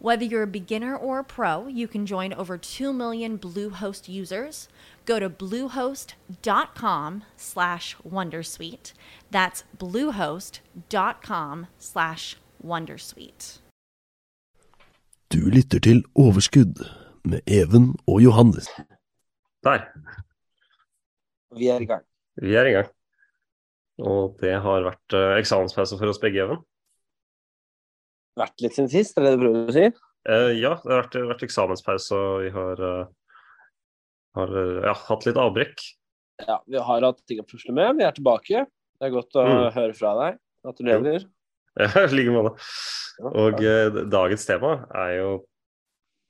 Whether you're a beginner or a pro, you can join over 2 million Bluehost users. Go to bluehost.com slash wondersuite. That's bluehost.com slash wondersuite. Du lytter til Overskudd med Even og Johannes. Der. Vi er i gang. Vi er i gang. Og det har vært uh, eksamenspause for oss begge, Even. Vært litt siden sist, er det det du prøver å si? Uh, ja, det har vært, vært eksamenspause, og vi har, uh, har ja, hatt litt avbrekk. Ja, vi har hatt ting å pusle med. Vi er tilbake. Det er godt å mm. høre fra deg. Gratulerer. Ja, i like måte. Og uh, dagens tema er jo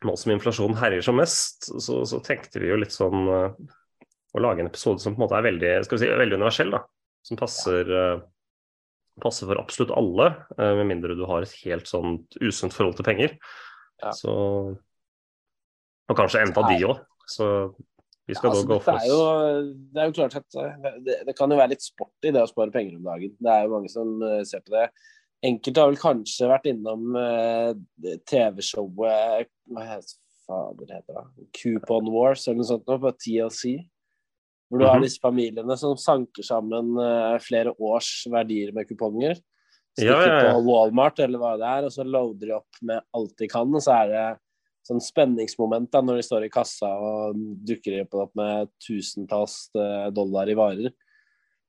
Nå som inflasjonen herjer som mest, så, så tenkte vi jo litt sånn å lage en episode som på en måte er veldig, skal vi si, veldig universell. da, Som passer ja passer for absolutt alle, eh, med mindre du har et helt sånt usunt forhold til penger. Ja. Så Og kanskje enda de òg. Så vi skal ja, altså, da gå for oss. Jo, det er jo klart at eh, det, det, kan jo være litt sport i det å spare penger om dagen. Det er jo mange som uh, ser på det. Enkelte har vel kanskje vært innom uh, TV-showet Hva heter, fader heter det? Coupon Wars eller noe sånt nå, på TLC. Hvor du har mhm. disse familiene som sanker sammen uh, flere års verdier med kuponger. Stikker ja, ja, på Walmart eller hva det er, og så loader de opp med alt de kan. Og så er det sånn spenningsmoment da, når de står i kassa og dukker opp med tusentalls uh, dollar i varer.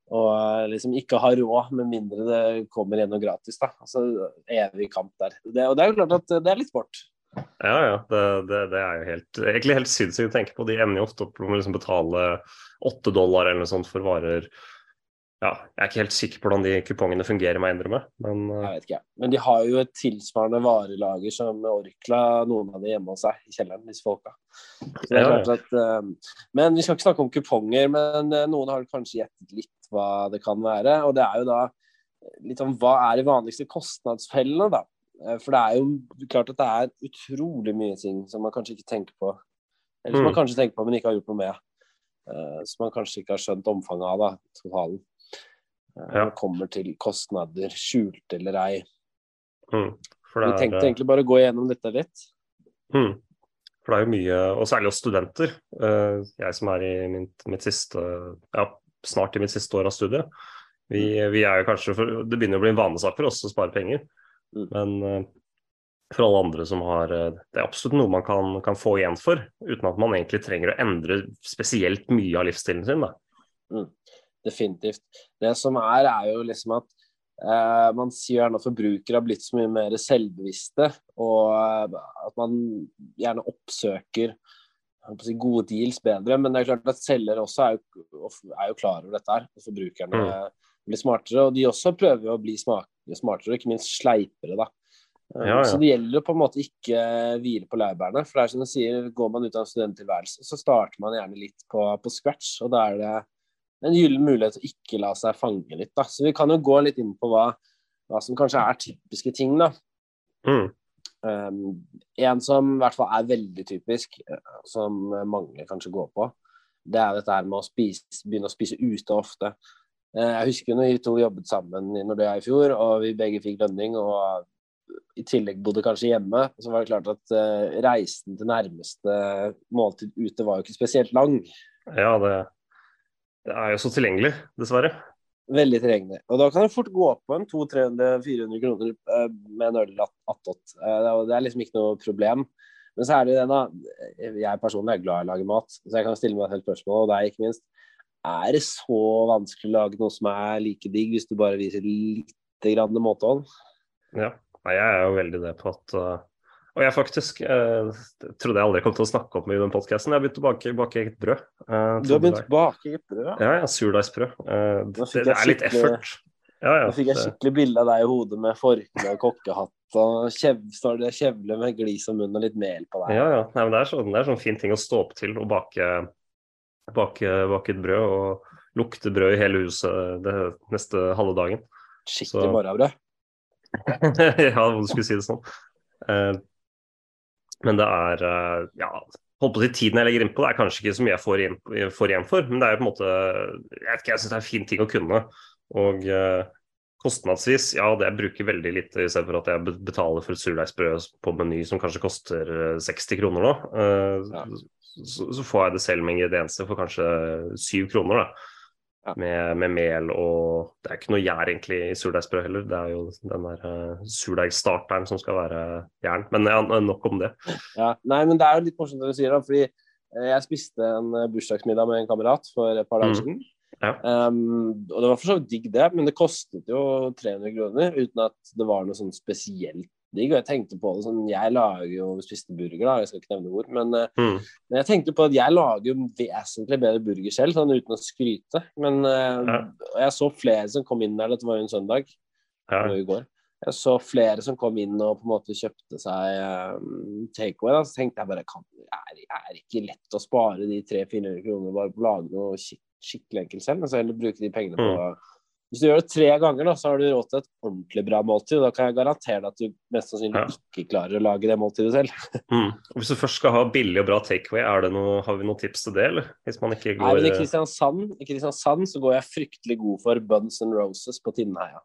Og uh, liksom ikke har råd, med mindre det kommer igjen noe gratis. da. Altså Evig kamp der. Det, og det er jo klart at det er litt sport. Ja, ja. Det, det, det er jo helt, egentlig helt sinnssykt å tenke på. De ender jo ofte opp med å liksom betale åtte dollar eller noe sånt for varer. Ja, jeg er ikke helt sikker på hvordan de kupongene fungerer, må jeg innrømme. Men, uh... Jeg vet ikke, men de har jo et tilsvarende varelager som Orkla, noen av de hjemme hos seg i kjelleren, disse folka. Ja. At, uh, men vi skal ikke snakke om kuponger, men uh, noen har kanskje gjettet litt hva det kan være. Og det er jo da litt om hva er de vanligste kostnadsfellene, da. For det er jo klart at det er utrolig mye ting som man kanskje ikke tenker på. Eller som mm. man kanskje tenker på, men ikke har gjort noe med. Uh, som man kanskje ikke har skjønt omfanget av, da, totalen. Uh, ja. Det kommer til kostnader, skjulte eller ei. Mm, Vi tenkte egentlig bare å gå gjennom dette litt. Mm. For det er jo mye, og særlig hos studenter. Uh, jeg som er i mitt, mitt siste, ja, snart i mitt siste år av studiet. Vi, vi er jo kanskje, Det begynner å bli en vanesak for oss å spare penger. Mm. Men for alle andre som har eh, Det er absolutt noe man kan, kan, få igjen for, uten at man egentlig trenger å endre spesielt mye av livsstilen sin. Mm, definitivt. Det som er, er jo liksom at eh, man sier gjerne at forbrukere har blitt så mye mer selvbevisste, og eh, at man gjerne oppsøker si, gode deals bedre. Men det er klart at selgere også er jo, er jo klar over dette her. Forbrukerne mm. blir smartere, og de også prøver å bli smartere, og ikke minst sleipere. da. Ja, ja. Så det gjelder å på en måte ikke hvile på laurbærene. For det er som du sier, går man ut av en studenttilværelse, så starter man gjerne litt på, på scratch. Og da er det en gyllen mulighet å ikke la seg fange litt. Da. Så vi kan jo gå litt inn på hva, hva som kanskje er typiske ting. da. Mm. Um, en som i hvert fall er veldig typisk, eh, som mange kanskje går på, det er dette her med å spise, begynne å spise ute ofte. Uh, jeg husker når vi to jobbet sammen i er i fjor, og vi begge fikk lønning. og i tillegg bodde kanskje hjemme, så var det klart at uh, reisen til nærmeste måltid ute var jo ikke spesielt lang. Ja, det, det er jo så tilgjengelig, dessverre. Veldig tilgjengelig. Og da kan det fort gå på en 200-400 kroner uh, med en øl attåt. Det er liksom ikke noe problem. Men så er det det, da. Jeg personlig er glad i å lage mat, så jeg kan stille meg et helt spørsmål, og deg ikke minst. Er det så vanskelig å lage noe som er like digg, hvis du bare viser litt grann måtehold? Ja, jeg er jo veldig det på at uh, Og jeg faktisk uh, trodde jeg aldri kom til å snakke om i den podkasten. Jeg har begynt å bake, bake eget brød. Uh, du har begynt å bake eget brød? Ja, ja surdeigsbrød. Uh, det, det, er litt effort. Ja, ja, Nå fikk jeg skikkelig bilde av deg i hodet med forkle og kokkehatt og kjev, står det kjevle med glis og munn og litt mel på deg. Ja, ja. Nei, men det er sånn, det er sånn fin ting å stå opp til å bake, bake, bake et brød og lukte brød i hele huset det neste halve dagen. Skikkelig morgenbrød? ja, om du skulle si det sånn. Eh, men det er eh, ja, holdt på å si tiden jeg legger inn på det, er kanskje ikke så mye jeg får, igjen, får igjen for, men det er jo på en måte Jeg vet ikke, jeg syns det er en fin ting å kunne. Og uh, kostnadsvis, ja, det jeg bruker veldig lite i stedet for at jeg betaler for et surdeigsbrød på Meny som kanskje koster 60 eh, kroner nå. Ja. så, så, får jeg det selv med ingredienser for kanskje 7 kroner, da. Ja. Med, med, mel og Det er ikke noe gjær egentlig i surdeigsbrød heller. Det er jo den der uh, surdeigstarteren som skal være jern. Men ja, nok om det. Ja, Nei, men det er jo litt morsomt det du sier, da. Fordi jeg spiste en bursdagsmiddag med en kamerat for et par dager mm. Ja. Um, og det var for så vidt digg, det, men det kostet jo 300 kroner uten at det var noe sånn spesielt digg. Og jeg tenkte på det sånn Jeg lager jo spiste burger, da, jeg skal ikke nevne ord, men, eh, mm. men, jeg tenkte på at jeg lager jo vesentlig bedre burger selv, sånn uten å skryte. Men uh, ja. jeg så flere som kom inn der, dette var jo en søndag, ja. i går. Jeg så flere som kom inn og på en måte kjøpte seg um, takeaway. Da. Så tenkte jeg bare kan, er, er ikke lett å spare de 300-400 kronene bare på å lage noe skikkelig skikkelig enkelt selv, men så heller bruke de pengene på mm. Hvis du gjør det tre ganger, da, så har du råd til et ordentlig bra måltid. Da kan jeg garantere deg at du mest sannsynlig ja. ikke klarer å lage det måltidet selv. mm. Hvis du først skal ha billig og bra takeaway, har vi noen tips til det, eller? Hvis man ikke går Nei, men i Kristiansand, I Kristiansand så går jeg fryktelig god for Buns and Roses på Tinnheia.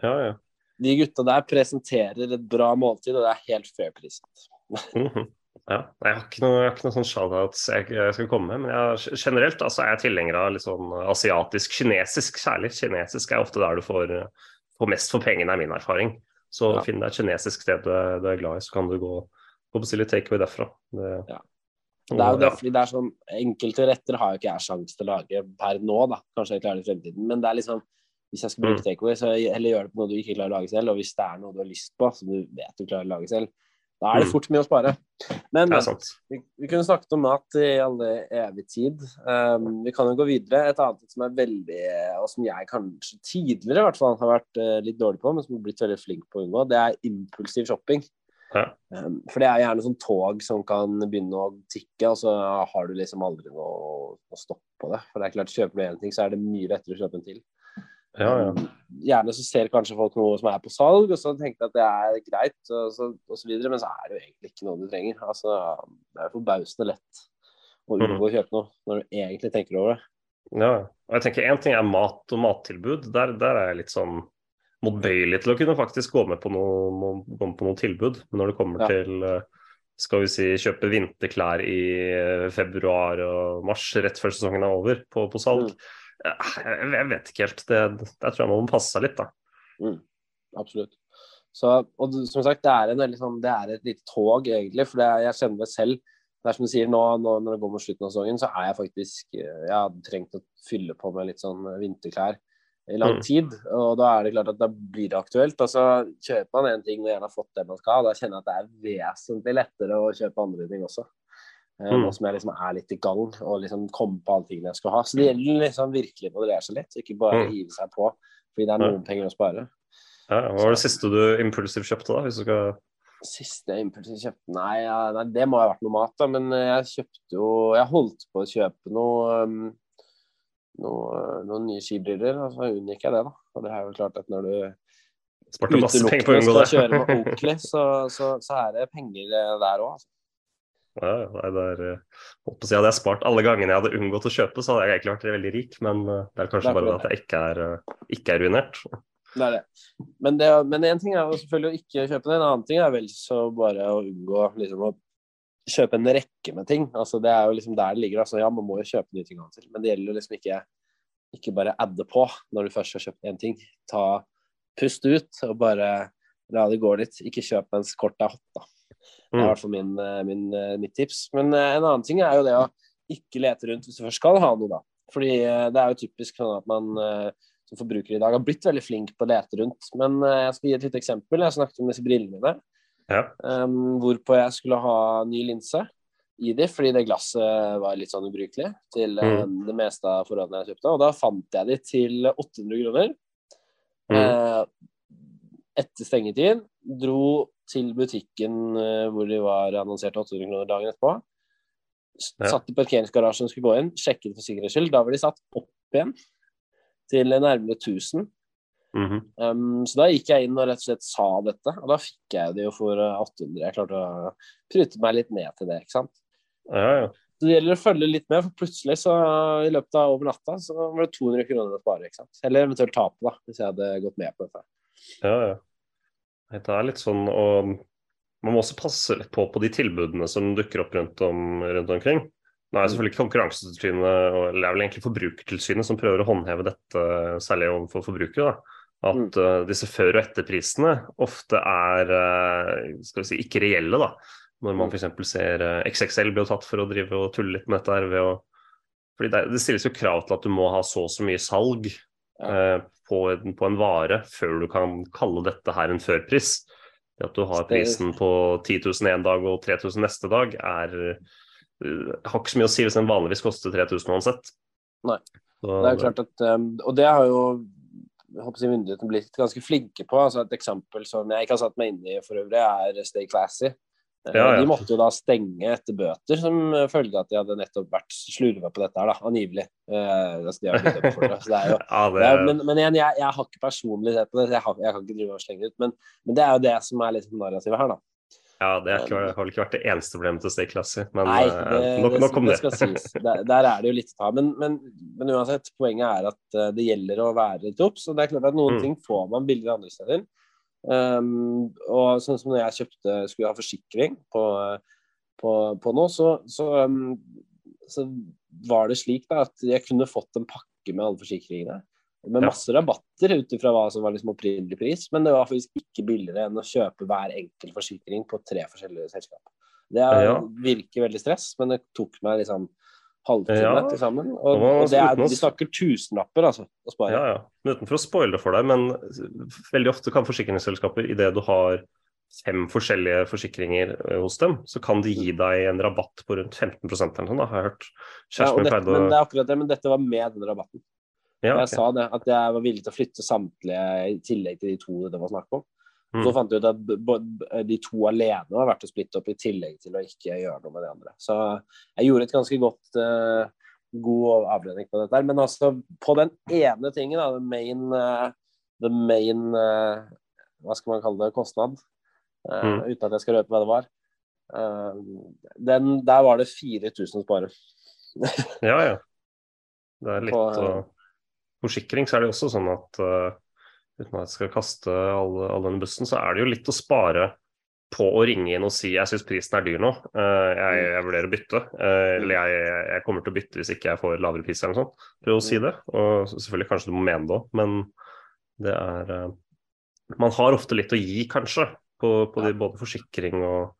Ja, ja. De gutta der presenterer et bra måltid, og det er helt fair priset. mm -hmm. Ja, jeg har ikke noe, noe sånn shout-outs jeg, jeg, skal komme med. Men jeg, generelt altså, er jeg tilhenger av litt sånn asiatisk, kinesisk særlig. Kinesisk er ofte der du får, får mest for pengene, er min erfaring. Så ja. finn deg et kinesisk sted du, du, er glad i, så kan du gå, gå og bestille takeaway derfra. Det, ja. det er jo det, fordi det er sånn, Enkelte retter har jo ikke jeg sjanse til å lage per nå, da. Kanskje jeg klarer det i fremtiden. Men det er liksom hvis jeg skal bruke mm. takeaway, så heller gjør det på noe du ikke klarer å lage selv. Og hvis det er noe du har lyst på, som du vet du klarer å lage selv, da er det mm. fort mye å spare. Men vi, vi, kunne snakket om mat i alle evig tid. Um, vi kan jo gå videre. Et annet som er veldig, og som jeg kanskje tidligere i hvert fall har vært uh, litt dårlig på, men som har blitt veldig flink på å unngå, det er impulsiv shopping. Ja. Um, for det er gjerne sånn tog som kan begynne å tikke, og så har du liksom aldri noe, å stoppe på det. For det er klart, kjøper du én ting, så er det mye lettere å kjøpe en til. Ja, ja. Um, gjerne så ser kanskje folk noe som er på salg, og så tenker de at det er greit, og så, og så videre, men så er det jo egentlig ikke noe du trenger. Altså, det er forbausende lett å unngå mm. å kjøpe noe når du egentlig tenker over det. Ja, og jeg tenker Én ting er mat og mattilbud. Der, der, er jeg litt sånn motbøyelig til å kunne faktisk gå med på noe, med på noe tilbud. Men når det kommer ja. til eh, skal vi si, kjøpe vinterklær i eh, februar og mars, rett før sesongen er over, på, på salg, mm jeg vet ikke helt. Det, der tror jeg man må passe seg litt, da. Mm, absolutt. Så, og som sagt, det er, en, sånn, det er et lite tog, egentlig. For det, jeg kjenner det selv. Det er som du sier, nå, nå, når det går mot slutten av sesongen, så er jeg faktisk Jeg har trengt å fylle på med litt sånn vinterklær i lang mm. tid. Og da er det klart at da blir det aktuelt. Og så kjøper man en ting og gjerne har fått det man skal. Da kjenner jeg at det er vesentlig lettere å kjøpe andre ting også. Eh, mm. Nå som jeg liksom er litt i gang og liksom kommer på alle tingene jeg skal ha. Så det gjelder liksom virkelig å moderere seg litt, ikke bare mm. hive seg på fordi det er noen ja. penger å spare. Ja, hva var det siste du impulsivt kjøpte, da? hvis du skal... Siste impulsivt kjøpte Nei, ja, nei, det må ha vært noe mat, da. Men eh, jeg kjøpte jo Jeg holdt på å kjøpe noe um, noe, noen nye skibriller, og så unngikk jeg det, da. Og det er jo klart at når du Sparte masse penger på å unngå det. Skal kjøre med Oakley, så, så, så, er det penger eh, der òg, altså. Ja, nei, det er, å si, Hadde jeg spart alle gangene jeg hadde unngått å kjøpe, så hadde jeg egentlig vært veldig rik. Men eh, det er kanskje det er bare at jeg ikke er, eh, ikke er ruinert. Det er det. Men, det, men en ting er jo selvfølgelig å ikke kjøpe det. En annen ting er vel så bare å unngå liksom, å kjøpe en rekke med ting. Altså, det er jo liksom der det ligger. Altså, ja, man må jo kjøpe nye ting men det gjelder jo liksom ikke, ikke bare adde på når du først har kjøpt én ting. Ta, pust ut og bare la det gå litt. Ikke kjøp mens kortet er hot, da. Det er i mm. hvert fall min, eh, min, eh, mitt tips. Men eh, en annen ting er jo det å ikke lete rundt hvis du først skal ha noe, da. Fordi det er jo typisk sånn at man som forbruker i dag har blitt veldig flink på å lete rundt. Men jeg skal gi et lite eksempel. Jeg snakket om disse brillene mine. Ja. Um, hvorpå jeg skulle ha ny linse i de, fordi det glasset var litt sånn ubrukelig til mm. det meste av forholdene jeg kjøpte. Og da fant jeg de til 800 kroner. Mm. Uh, etter stengetid. Dro til butikken uh, hvor de var annonsert 800 kroner dagen etterpå. Satt i parkeringsgarasjen og skulle gå inn, sjekket for sikkerhets skyld. Da var de satt opp igjen til nærmere 1000. Mhm. Um, så da gikk jeg inn og rett og slett sa dette, og da fikk jeg det jo for uh, 800. Jeg klarte å prute meg litt ned til det, ikke sant. ja, ja. Så det gjelder å følge litt med, for plutselig så i løpet av over natta så var det 200 kroner å spare, ikke sant. Eller eventuelt tape, da, hvis jeg hadde gått med på dette. Ja, ja. Det er litt sånn og Man må også passe litt på på de tilbudene som dukker opp rundt, om, rundt omkring. Nå er det selvfølgelig ikke Konkurransetilsynet, eller det er vel egentlig Forbrukertilsynet som prøver å håndheve dette, særlig overfor forbrukere. da. At uh, disse før- og etterprisene ofte er uh, skal vi si, ikke reelle. da. Når man f.eks. ser uh, XXL blir tatt for å drive og tulle litt med dette. her ved å fordi det, det stilles jo krav til at du må ha så og så mye salg eh, på, en, på en vare før du kan kalle dette her en førpris. Det at du har prisen på 10 000 en dag og 3000 neste dag, er, eh, har ikke så mye å si hvis den vanligvis koster 3000 uansett. Nei. Så, Det er klart at, um, Og det har jo håper jeg, myndighetene blitt ganske flinke på. altså Et eksempel som jeg ikke har satt meg inn i for øvrig, er Stay Classy. Eh, Ja, ja. De måtte jo da stenge etter bøter som følge av at de hadde nettopp vært slurva på dette her, da, angivelig. Eh, altså, de har blitt dømt for det. Det er jo ja, det, det er, men, men igjen, jeg, jeg har ikke personlig sett på det, jeg, har, jeg kan ikke drive og slenge ut. Men, men det er jo det som er litt narrativet her, da. ja, det er ikke, har ikke vært det eneste problemet til Stay Classy, men Nei, eh, det, nok, det, nok om det. Der, der er det jo litt å ta. Men, men, uansett, poenget er at eh, det gjelder å være litt obs. Og det er klart at noen Mm. ting får man billigere andre steder. Um, og sånn som når jeg kjøpte, skulle ha forsikring på, på, på noe, så, så, um, så var det slik da at jeg kunne fått en pakke med alle forsikringene. Med masse rabatter ut ifra hva som var liksom opprinnelig pris, men det var faktisk ikke billigere enn å kjøpe hver enkelt forsikring på tre forskjellige selskap. Det er, Ja. virker veldig stress, men det tok meg liksom halvtime Ja. til sammen. Og Og, det er, de snakker tusenlapper, altså, å spare. Ja, ja. Men Uten for å spoile for deg, men veldig ofte kan forsikringsselskaper, idet du har fem forskjellige forsikringer eh, hos dem, så kan de gi deg en rabatt på rundt 15 eller noe, har jeg hørt. Ja, Kjæresten min pleide men det er akkurat det, men dette var med den rabatten. ja, Jeg ok. sa det, at jeg var villig til å flytte samtlige i tillegg til de to det var snakk om. Mm. Så fant jeg ut at de to alene var verdt å splitte opp i tillegg til å ikke gjøre noe med de andre. Så jeg gjorde et ganske godt uh, god avledning på dette. Men altså, på den ene tingen, da, the main, uh, the main uh, Hva skal man kalle det? Kostnad. Mm. Uten at jeg skal røpe hva det var. Den, der var det 4000 å spare. Ja, ja. Det er litt På, Forsikring så er det jo også sånn at uten at jeg skal kaste alle, alle under bussen, så er det jo litt å spare på å ringe inn og si jeg syns prisen er dyr nå, eh, jeg, jeg vurderer å bytte. eh, eller jeg, jeg kommer til å bytte hvis ikke jeg får lavere pris eller noe sånt. Prøv å si det. Og selvfølgelig kanskje du må mene det òg, men det er eh, Man har ofte litt å gi, kanskje, på, på de, både forsikring og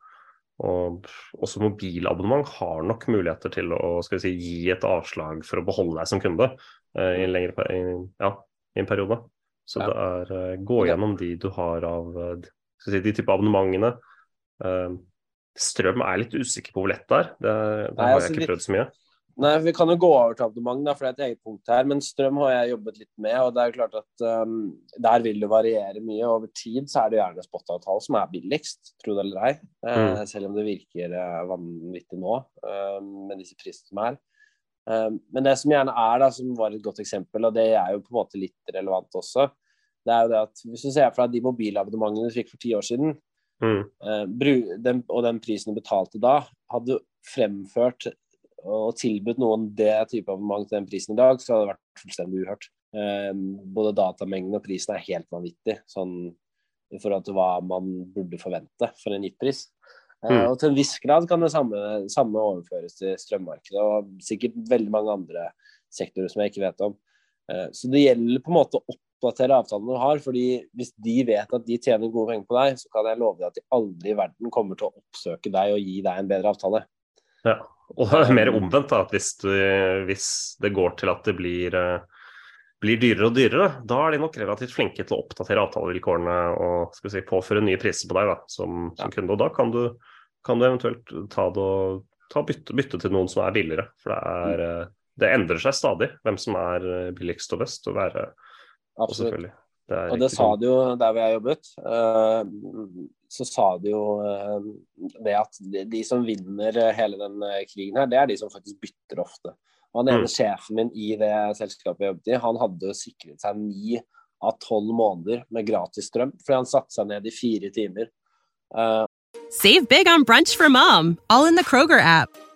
og også mobilabonnement har nok muligheter til å skal vi si, gi et avslag for å beholde deg som kunde i, en lengre, i, ja, i en periode. Så det er uh, gå gjennom de du har av eh, si, de type abonnementene. Uh, strøm er litt usikker på hvor lett det er. Det, det Nei, har altså, jeg ikke prøvd så mye. Nei, Vi kan jo gå over til abonnement, da, for det er et eget punkt her. Men strøm har jeg jobbet litt med, og det er jo klart at um, der vil det variere mye. Over tid så er det gjerne spot-avtale som er billigst, tro det eller ei. Mm. Uh, selv om det virker uh, vanvittig nå uh, med disse prisene som er. Eh, men det som gjerne er, da, som var et godt eksempel, og det er jo på en måte litt relevant også, det er jo det at hvis du ser for deg de mobilabonnementene du fikk for ti år siden, Mm. eh, den, og den prisen du betalte da, hadde du fremført og tilbudt noen det type abonnement til den prisen i dag, så hadde det vært fullstendig uhørt. Eh, både datamengden og prisen er helt vanvittig, sånn i forhold til hva man burde forvente for en gitt pris. Eh, Mm. og til en viss grad kan det samme, samme overføres til strømmarkedet og sikkert veldig mange andre sektorer som jeg ikke vet om. Eh, så det gjelder på en måte å oppdatere avtalen du har, fordi hvis de vet at de tjener gode penger på deg, så kan jeg love deg at de aldri i verden kommer til å oppsøke deg og gi deg en bedre avtale. Ja. Og det er mer omvendt, da, at hvis, du, hvis det går til at det blir eh, blir dyrere og dyrere, da er de nok relativt flinke til å oppdatere avtalevilkårene og si, påføre nye priser på deg da, som, som kunde. Og da kan du, kan du eventuelt ta, det ta bytte, bytte, til noen som er billigere. For det, er, mm. det endrer seg stadig hvem som er billigst og best å være. Absolutt. Det og det sa sånn. de jo der hvor jeg jobbet. Så sa de jo det at de som vinner hele den krigen her, det er de som faktisk bytter ofte. Og han ene mm. sjefen min i det selskapet jeg jobbet i, han hadde sikret seg ni av tolv måneder med gratis strøm, fordi han satte seg ned i fire timer. Save big on brunch for mom, all in the Kroger app.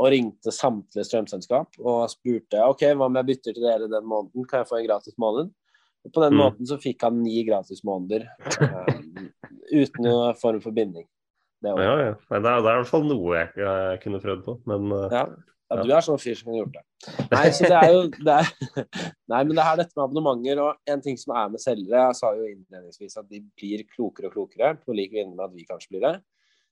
Og ringte samtlige strømselskap og spurte ok, hva om jeg bytter til dere den måneden, kan jeg få en gratis måned? Og på den mm. måten så fikk han ni gratis måneder uh, uten noen form for binding. Det, ja, ja. Det, er, det er i hvert fall noe jeg, jeg kunne prøvd på, men uh, ja. ja. du er sånn fyr som kunne gjort det. Nei, så det er jo det er, Nei, men det er dette med abonnementer, og en ting som er med selgere Jeg sa jo innledningsvis at de blir klokere og klokere, på lik linje med at vi kanskje blir det,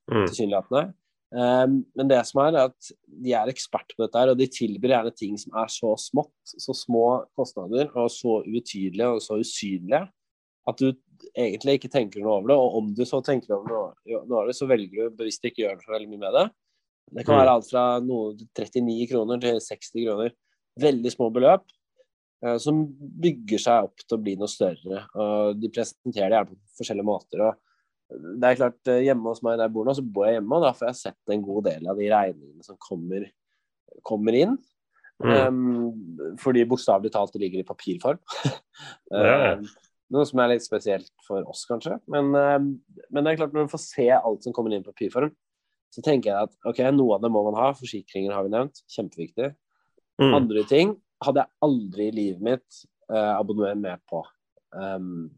mm. tilsynelatende. Um, men det som er, er at de er ekspert på dette, her, og de tilbyr gjerne ting som er så smått, så små kostnader, og så ubetydelige og så usynlige at du egentlig ikke tenker noe over det. Og om du så tenker over noe, av det, så velger du bevisst ikke å gjøre så veldig mye med det. Det kan mm. være alt fra noe 39 kroner til 60 kroner. Veldig små beløp eh, som bygger seg opp til å bli noe større. Og de presenterer det gjerne på forskjellige måter. og det er klart, eh, Hjemme hos meg der jeg bor nå, så bor jeg hjemme, og da får jeg sett en god del av de regningene som kommer, kommer inn. Mm. Um, fordi bokstavelig talt det ligger i papirform. ja. Um, noe som er litt spesielt for oss, kanskje. Men, um, men, det er klart når du får se alt som kommer inn i papirform, så tenker jeg at ok, noe av det må man ha. Forsikringer har vi nevnt, kjempeviktig. Mm. Andre ting hadde jeg aldri i livet mitt uh, abonnert med på. Um,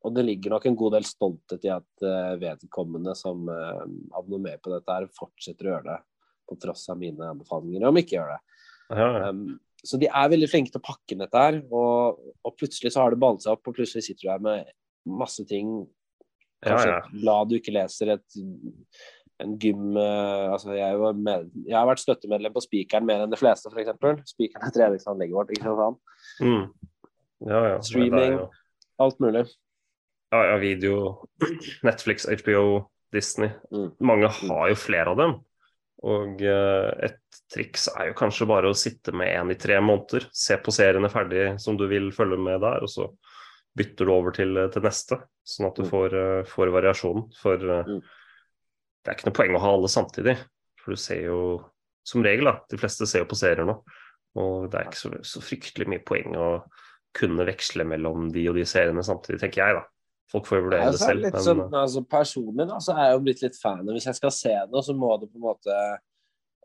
og det ligger nok en god del stolthet i at uh, vedkommende som uh, abonnerer på dette, her fortsetter å gjøre det på tross av mine anbefalinger om ikke gjør det. Ja, ja. Um, så de er veldig flinke til å pakke inn dette her, og, og, plutselig så har det ballet seg opp, og plutselig sitter du her med masse ting. Kanskje ja, ja. blad du ikke leser, et, en gym uh, altså jeg, med, jeg, har vært støttemedlem på Spikeren mer enn de fleste, f.eks. Spikeren er treningsanlegget vårt, ikke sant? Mm. Ja, ja. Streaming, alt mulig. Ja, ja, video, Netflix, HBO, Disney. Mm. Mange har jo flere av dem. Og uh, et triks er jo kanskje bare å sitte med én i tre måneder, se på seriene ferdig som du vil følge med der, og så bytter du over til, til neste, sånn at du mm. får, uh, får variasjonen. For mm. det er ikke noe poeng å ha alle samtidig. For du ser jo som regel, da, de fleste ser jo på serier nå, og det er ikke så, så fryktelig mye poeng å kunne veksle mellom de og de seriene samtidig, tenker jeg, da. Folk får jo vurdere det selv. Men... Sånn, altså, personlig da, så er jeg jo blitt litt fan. Hvis jeg skal se noe, så må det på en måte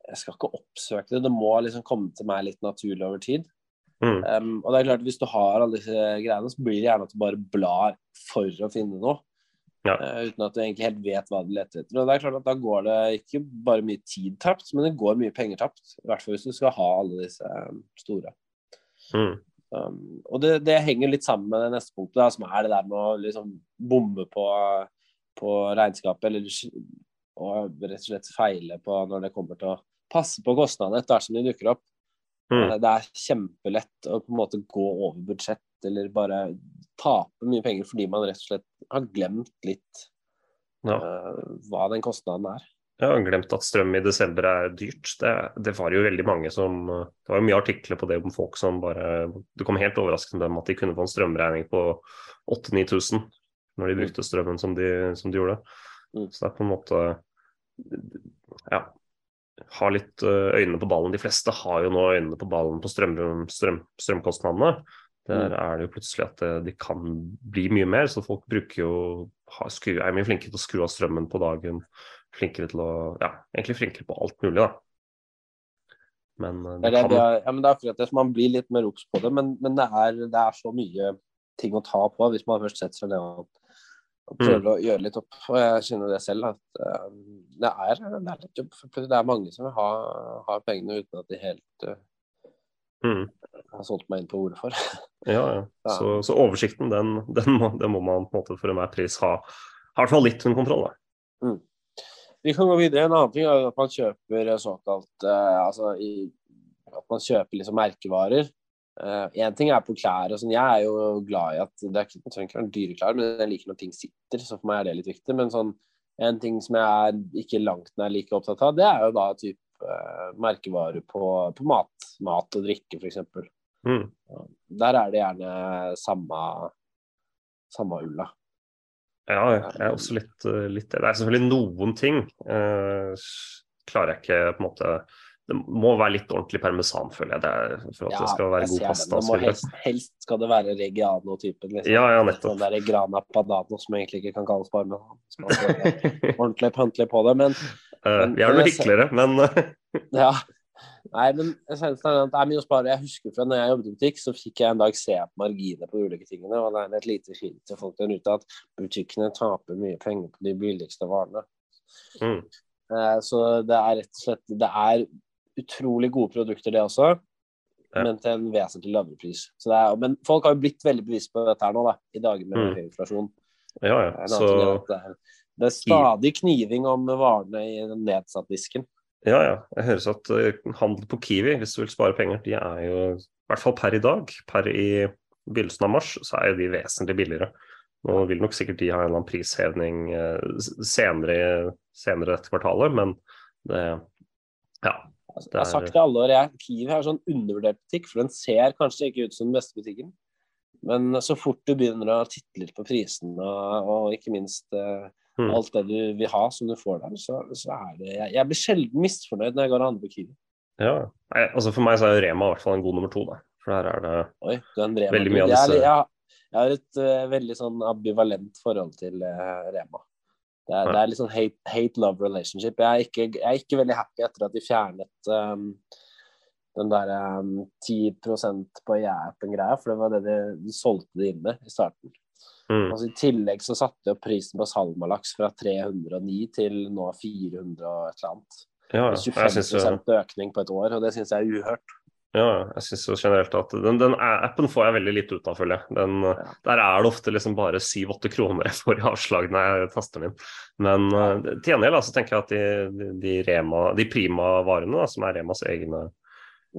Jeg skal ikke oppsøke det, det må liksom komme til meg litt naturlig over tid. Mm. Um, og det er klart, Hvis du har alle disse greiene, så blir det gjerne at du bare blar for å finne noe. Ja. Uh, uten at du egentlig helt vet hva du leter etter. Og det er klart at Da går det ikke bare mye tid tapt, men det går mye penger tapt. I hvert fall hvis du skal ha alle disse um, store. Mm. Um, og det, det, henger litt sammen med det neste punktet, da, som er det der med å liksom bomme på, på regnskapet, eller og rett og slett feile på når det kommer til å passe på kostnadene etter hvert som de dukker opp. Mm. Det er kjempelett å på en måte gå over budsjett eller bare tape mye penger fordi man rett og slett har glemt litt ja. uh, hva den kostnaden er. Jeg har glemt at strøm i desember er dyrt. Det, det, var jo veldig mange som Det var jo mye artikler på det om folk som bare Det kom helt overraskende dem at de kunne få en strømregning på 8000-9000 når de brukte strømmen som de, som de gjorde. Mm. Så det er på en måte Ja. Ha litt øh, øynene på ballen. De fleste har jo nå øynene på ballen på strøm, strøm, strømkostnadene. Der mm. er det jo plutselig at øh, de kan bli mye mer, så folk bruker jo er mye flinke til å skru av strømmen på dagen flinkere til å Ja, egentlig flinkere på alt mulig, da. Men eh, det, kan... det, er, ja, men det er akkurat det, så man blir litt mer obs på det. Men, men det, er, det, er, så mye ting å ta på hvis man først setter seg ned og Og prøver å gjøre litt opp. Og jeg kjenner det selv, at uh, det, er, det er litt jobb. For det er mange som vil ha, ha pengene uten at de helt uh, Mm. har solgt meg inn på ordet for. Ja, ja. Så, så oversikten, den, den, må, den må man på en måte for enhver pris ha. i hvert fall litt under kontroll. Da. Vi kan gå videre. En annen ting er at man kjøper såkalt eh, Altså i, at man kjøper liksom merkevarer. Én ting er på klær og sånn. Jeg er jo glad i at det er ikke, trenger ikke være dyre klær, men jeg liker når ting sitter, så for meg er det litt viktig. Men sånn en ting som jeg er ikke langt nær like opptatt av, det er jo da typ eh, merkevarer på, på mat. Mat og drikke, f.eks. Mm. Der er det gjerne samme, samme ulla. Ja, jeg er også litt, eh, litt Det er selvfølgelig noen ting eh, klarer jeg ikke på en måte Det må være litt ordentlig parmesan, føler jeg, det er, for at det skal være god pasta. Det må helst, helst skal det være Reggiano-typen. Liksom. Ja, ja, nettopp. Den derre Grana Padano som egentlig ikke kan kalles parmesan. Ordentlig pøntelig på det. Men Eh, Men- vi er noe hyggeligere, men ja. Nei, men essensen er at det er mye å spare. Jeg husker fra når jeg jobbet i butikk, så fikk jeg en dag se på marginene på de ulike tingene. Og det er et lite hint til folk der ute at butikkene taper mye penger på de billigste varene. mm, Eh, Så det er rett og slett Det er utrolig gode produkter, det også. Ja. Men til en vesentlig lavere pris. Så det er, men folk har jo blitt veldig bevisst på dette her nå, da, i dager med Mm. høy inflasjon. ja, ja. Så det, er, det er stadig kniving om varene i den nedsatt disken. Ja, ja. Jeg høres at eh, handel på Kiwi, hvis du vil spare penger, de er jo i hvert fall per i dag, per i begynnelsen av mars, så er jo de vesentlig billigere. Nå vil nok sikkert de ha en eller annen prishevning eh, senere, senere dette kvartalet, men det Ja. Det er... jeg har sagt det alle år, jeg, Kiwi er sånn undervurdert butikk, for den ser kanskje ikke ut som den beste butikken. Men så fort du begynner å titte litt på prisene og, og ikke minst eh, Mm. alt det du vil ha som du får der, så, så er det jeg, jeg blir sjelden misfornøyd når jeg går og handler på Kiwi. ja. Nei, altså For meg så er jo Rema i hvert fall en god nummer to, da. For her er det Oi, er. Veldig mye av disse- jeg, jeg har et uh, veldig sånn ambivalent forhold til uh, Rema. Det er, Ja. det er litt sånn hate- hate-love relationship. Jeg er, ikke, jeg er ikke veldig happy etter at de fjernet um, den der um, 10 på jeg-appen-greia, for det var det de, de solgte det inn med i starten. Mm, Altså, I tillegg så satte jo prisen på salmalaks fra 309 til nå 400 og et eller annet. Ja, ja. er Jeg syns jo økning på et år, og det syns jeg er uhørt. Ja, jeg synes jo generelt at den, den appen får jeg veldig lite ut av, føler jeg. Den, Der er det ofte liksom bare 7-8 kroner jeg får i avslag når jeg taster inn. Men ja. til gjengjeld så tenker jeg at de, de, de, Rema, de Prima-varene, som er Remas egne.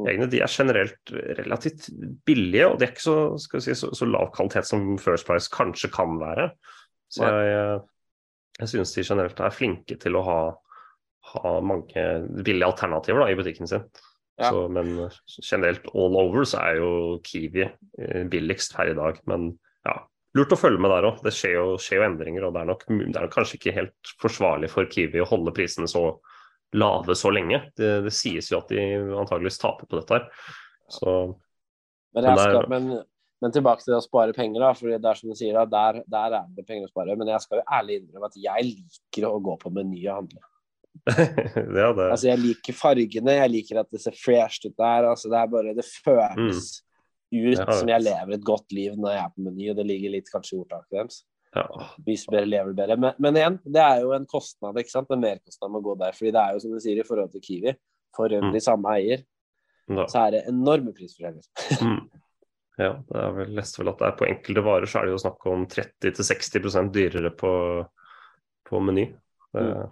Egne, de er generelt relativt billige, og de er ikke så, skal vi si, så, så lav kvalitet som First Price kanskje kan være. Så jeg, jeg synes de generelt er flinke til å ha, ha mange billige alternativer da, i butikken sin. Ja. Så, men generelt all over så er jo Kiwi eh, billigst her i dag. Men ja, lurt å følge med der òg. Det skjer jo, skjer jo endringer, og det er, nok, det er nok kanskje ikke helt forsvarlig for Kiwi å holde prisene så lave så lenge. Det, det sies jo at de antageligvis taper på dette her. Så Men, jeg skal, men, men tilbake til det å spare penger, da. For det er som du sier, der, der er det penger å spare. Men jeg skal jo ærlig innrømme at jeg liker å gå på Meny og handle. ja, det Altså, jeg liker fargene, jeg liker at det ser fresh ut der. Altså, det er bare Det føles ut Mm. Ja. som jeg lever et godt liv når jeg er på Meny, og det ligger litt kanskje i ordtaket deres. Ja. Viser bedre, lever bedre. Men, men igjen, det er jo en kostnad, ikke sant. En merkostnad med å gå der. Fordi det er jo som du sier, i forhold til Kiwi, for Mm. øvrig samme eier, Da. så er det enorme prisforskjeller. Mm. Ja, det er vel leste vel at det er på enkelte varer så er det jo snakk om 30-60% dyrere på, på Meny. Mm.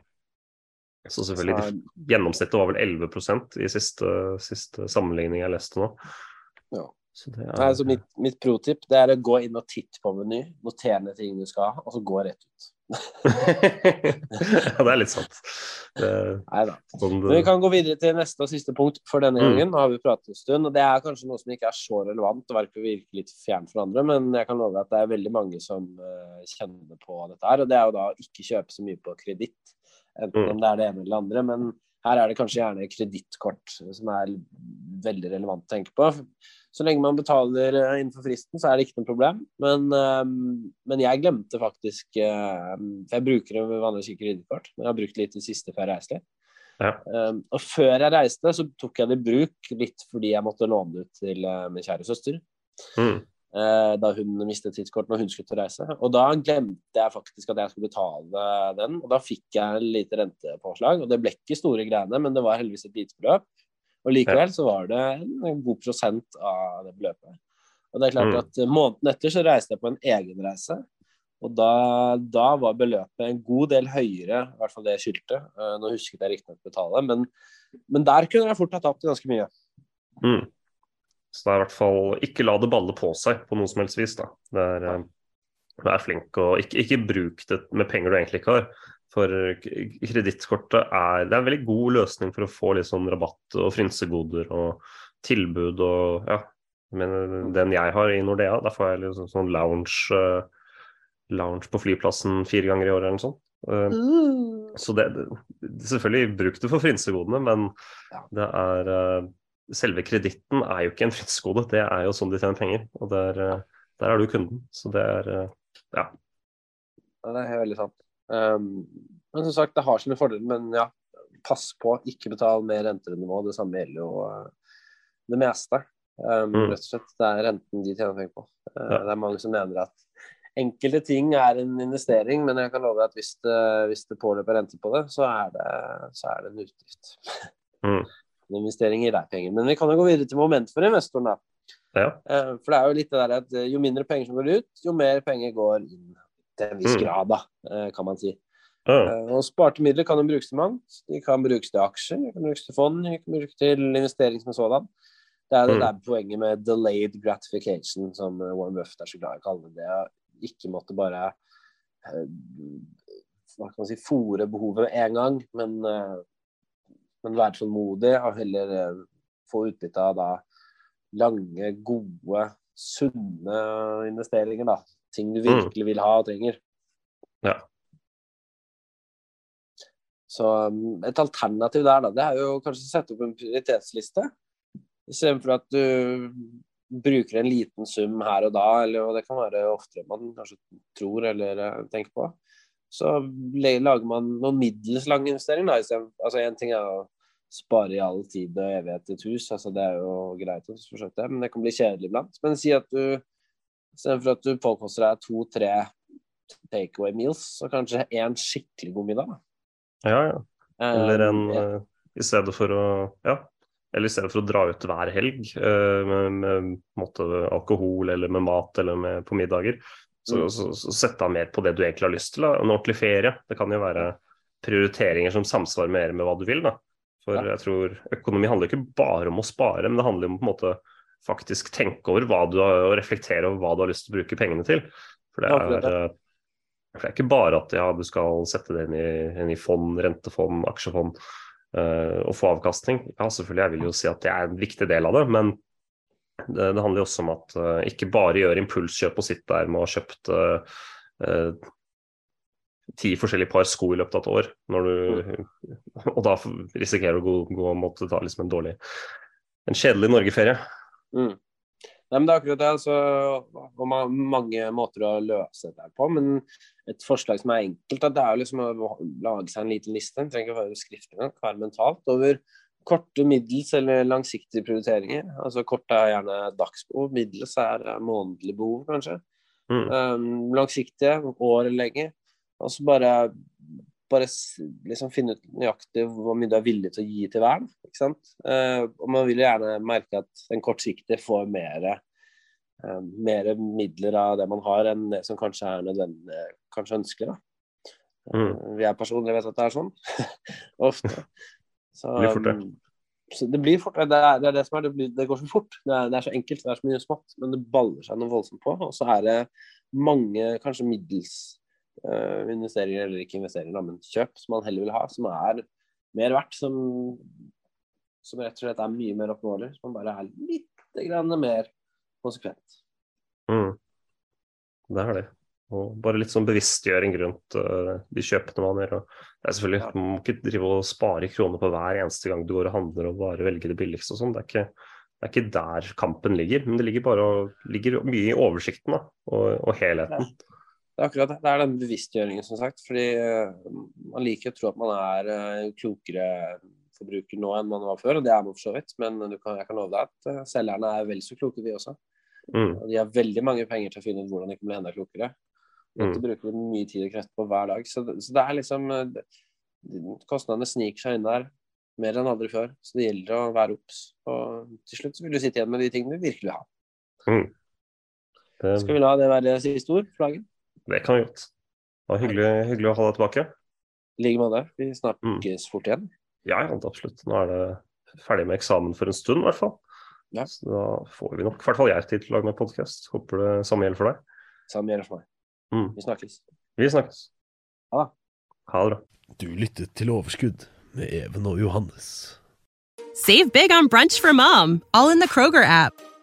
Så selvfølgelig, Så- de, gjennomsnittet var vel 11% i siste, siste sammenligning jeg leste nå. Ja. Så det er, Nei, så mitt, mitt pro-tip det er å gå inn og titte på Meny, notere ned ting du skal ha, og så gå rett ut. ja, det er litt sant. Nei da. sånn Men vi kan gå videre til neste og siste punkt for denne Mm. gangen. Nå har vi pratet en stund, og det er kanskje noe som ikke er så relevant og virker virke litt fjernt for andre, men jeg kan love at det er veldig mange som eh, kjenner på dette her. Og det er jo da å ikke kjøpe så mye på kreditt, enten Mm. om det er det ene eller det andre. Men her er det kanskje gjerne kredittkort som er veldig relevant å tenke på. Så lenge man betaler eh, innenfor fristen, så er det ikke noe problem. Men, eh, men jeg glemte faktisk eh, For jeg bruker jo vanligvis ikke kredittkort, men jeg har brukt litt i det siste før jeg reiste. Ja. Um, og før jeg reiste, så tok jeg det i bruk litt fordi jeg måtte låne det ut til uh, min kjære søster. mm, eh, da hun mistet tidskortet når hun skulle reise. Og da glemte jeg faktisk at jeg skulle betale den, og da fikk jeg en lite rentepåslag. Og det ble ikke store greiene, men det var heldigvis et lite beløp. Og likevel så var det en god prosent av det beløpet. Og det er klart Mm. at måneden etter så reiste jeg på en egen reise. Og da, da var beløpet en god del høyere, i hvert fall det jeg skyldte. Eh, Nå husket jeg riktignok betale, men, men der kunne jeg fort ha tapt ganske mye. Mm. Så det er i hvert fall ikke la det balle på seg på noe som helst vis. da. Det er, eh, Vær flink og ikke, ikke bruk det med penger du egentlig ikke har. For kredittkortet er, er en veldig god løsning for å få litt sånn rabatt og frynsegoder og tilbud og ja. Men den jeg har i Nordea, da får jeg liksom sånn lounge, eh, lounge på flyplassen fire ganger i året eller noe sånt. Eh, Så det, selvfølgelig bruk det for frynsegodene, men det er eh, Selve kreditten er jo ikke en frynsegode, det er jo sånn de tjener penger. Og der, eh, der er du kunden. Så det er eh, ja. Ja, det er veldig sant. Um, men som sagt, det har sine fordeler. Men ja, pass på, ikke betal mer renter enn nivå. Det samme gjelder jo uh, det meste. Um, Mm. Rett og slett. Det er renten de tjener penger på. Uh, Ja. Det er mange som mener at enkelte ting er en investering, men jeg kan love deg at hvis det, hvis det påløper rente på det, så er det, så er det en utgift. Mm. En investering gir deg penger. Men vi kan jo gå videre til moment for investoren, da. ja. Eh, For det er jo litt det der at eh, jo mindre penger som går ut, jo mer penger går inn til en viss Mm. grad, da, eh, kan man si. Ja. Eh, Og sparte midler kan jo brukes til mangt. De kan brukes til aksjer, de kan brukes til fond, de kan brukes til investering som sådan. Det er det Mm. der poenget med delayed gratification, som Warren Buffett er så glad i å kalle det. Det ikke måtte bare hva kan man si, fòre behovet med en gang, men, men være tålmodig og heller eh, få utbytte av da lange, gode, sunne investeringer. da. Ting du virkelig vil ha og trenger. Ja. Så um, et alternativ der, da, det er jo kanskje å sette opp en prioritetsliste. Istedenfor at du bruker en liten sum her og da, eller og det kan være oftere man kanskje tror eller eh, tenker på. Så lager man noen middels lang investering. da, Altså En ting er å spare i all tid og evighet i et hus, altså det er jo greit, det, men det kan bli kjedelig iblant. Men si at du istedenfor at du påkoster deg to-tre takeaway meals, så kanskje én skikkelig god middag. da. ja, ja. Eller en eh, I stedet for å Ja. Eller i stedet for å dra ut hver helg uh, med, med måte, alkohol eller med mat eller med, på middager, så, Mm. så, så sette av mer på det du egentlig har lyst til. Da. En ordentlig ferie. Det kan jo være prioriteringer som samsvarer mer med hva du vil. Da. For jeg tror økonomi handler ikke bare om å spare, men det handler om på en måte faktisk tenke over hva du har, og reflektere over hva du har lyst til å bruke pengene til. For det er, eh, for det er ikke bare at ja, du skal sette det inn i, inn i fond, rentefond, aksjefond uh, og få avkastning. Ja, selvfølgelig, jeg vil jo si at det er en viktig del av det, men det, det handler også om at uh, ikke bare gjør impulskjøp og sitt der med å ha kjøpt eh, ti forskjellige par sko i løpet av et år, når du, og da risikerer du å gå, gå og måtte ta liksom en dårlig en kjedelig Norgeferie. Mm. Nei, men det er akkurat det. Altså, og man, mange måter å løse dette på. Men et forslag som er enkelt, det er liksom å lage seg en liten liste. Man trenger ikke være skriftlig, engang, kan være mentalt. Over korte, middels eller langsiktige prioriteringer. Altså Kort er gjerne dagsbehov, middels er månedlig behov, kanskje. Mm. Um, langsiktige, år eller lenger. Og så bare, bare liksom finne ut nøyaktig hvor mye du er villig til å gi til hver. Ikke sant? Eh, og man vil jo gjerne merke at den kortsiktige får mer, eh, mer midler av det man har, enn det som kanskje er nødvendig, kanskje ønskelig. Da. Mm. Eh, jeg personlig vet at det er sånn. Ofte. Så, Det blir fort det. um, Så det blir fort. Det er det, er det som er, det, blir, det går så fort. Det er, det er så enkelt, det er så mye smått. Men det baller seg noe voldsomt på. Og så er det mange kanskje middels eh, investeringer, eller ikke investeringer, men kjøp som man heller vil ha, som er mer verdt. Som, som rett og slett er mye mer oppnåelig. Som bare er litt grann mer konsekvent. Mm. Det er det. Og bare litt sånn bevisstgjøring rundt uh, de kjøpene man gjør. Det er selvfølgelig, Ja. Man må ikke drive og spare kroner på hver eneste gang du går og handler og bare velger det billigste og sånn. Det, det er ikke der kampen ligger, men det ligger bare ligger mye i oversikten da, og, og helheten. Det er akkurat det. Det er den bevisstgjøringen, som sagt. Fordi eh, man liker å tro at man er eh, klokere forbruker nå enn man var før, og det er man for så vidt. Men du kan, jeg kan love deg at eh, selgerne er vel så kloke, de også. Mm. Og de har veldig mange penger til å finne ut hvordan de kan bli enda klokere. Mm. bruker de mye tid og krefter på hver dag. Så, så det er liksom Kostnadene sniker seg inn der mer enn aldri før. Så det gjelder å være obs. Og til slutt så vil du sitte igjen med de tingene du virkelig vil ha. Det, Skal vi la det være siste ord for dagen? Det kan vi godt. Det var hyggelig, hyggelig å ha deg tilbake. I like måte. Vi Mm. snakkes fort igjen. Ja, ja, absolutt. Nå er det ferdig med eksamen for en stund, i hvert fall. Ja. Så da får vi nok, i hvert fall jeg, tid til å lage meg podkast. Håper det samme gjelder for deg. Samme gjelder for meg. Mm. Vi snakkes. Vi snakkes. Ha det. Ha det bra. Du lyttet til Overskudd med Even og Johannes. Save big on brunch for mom, all in the Kroger app.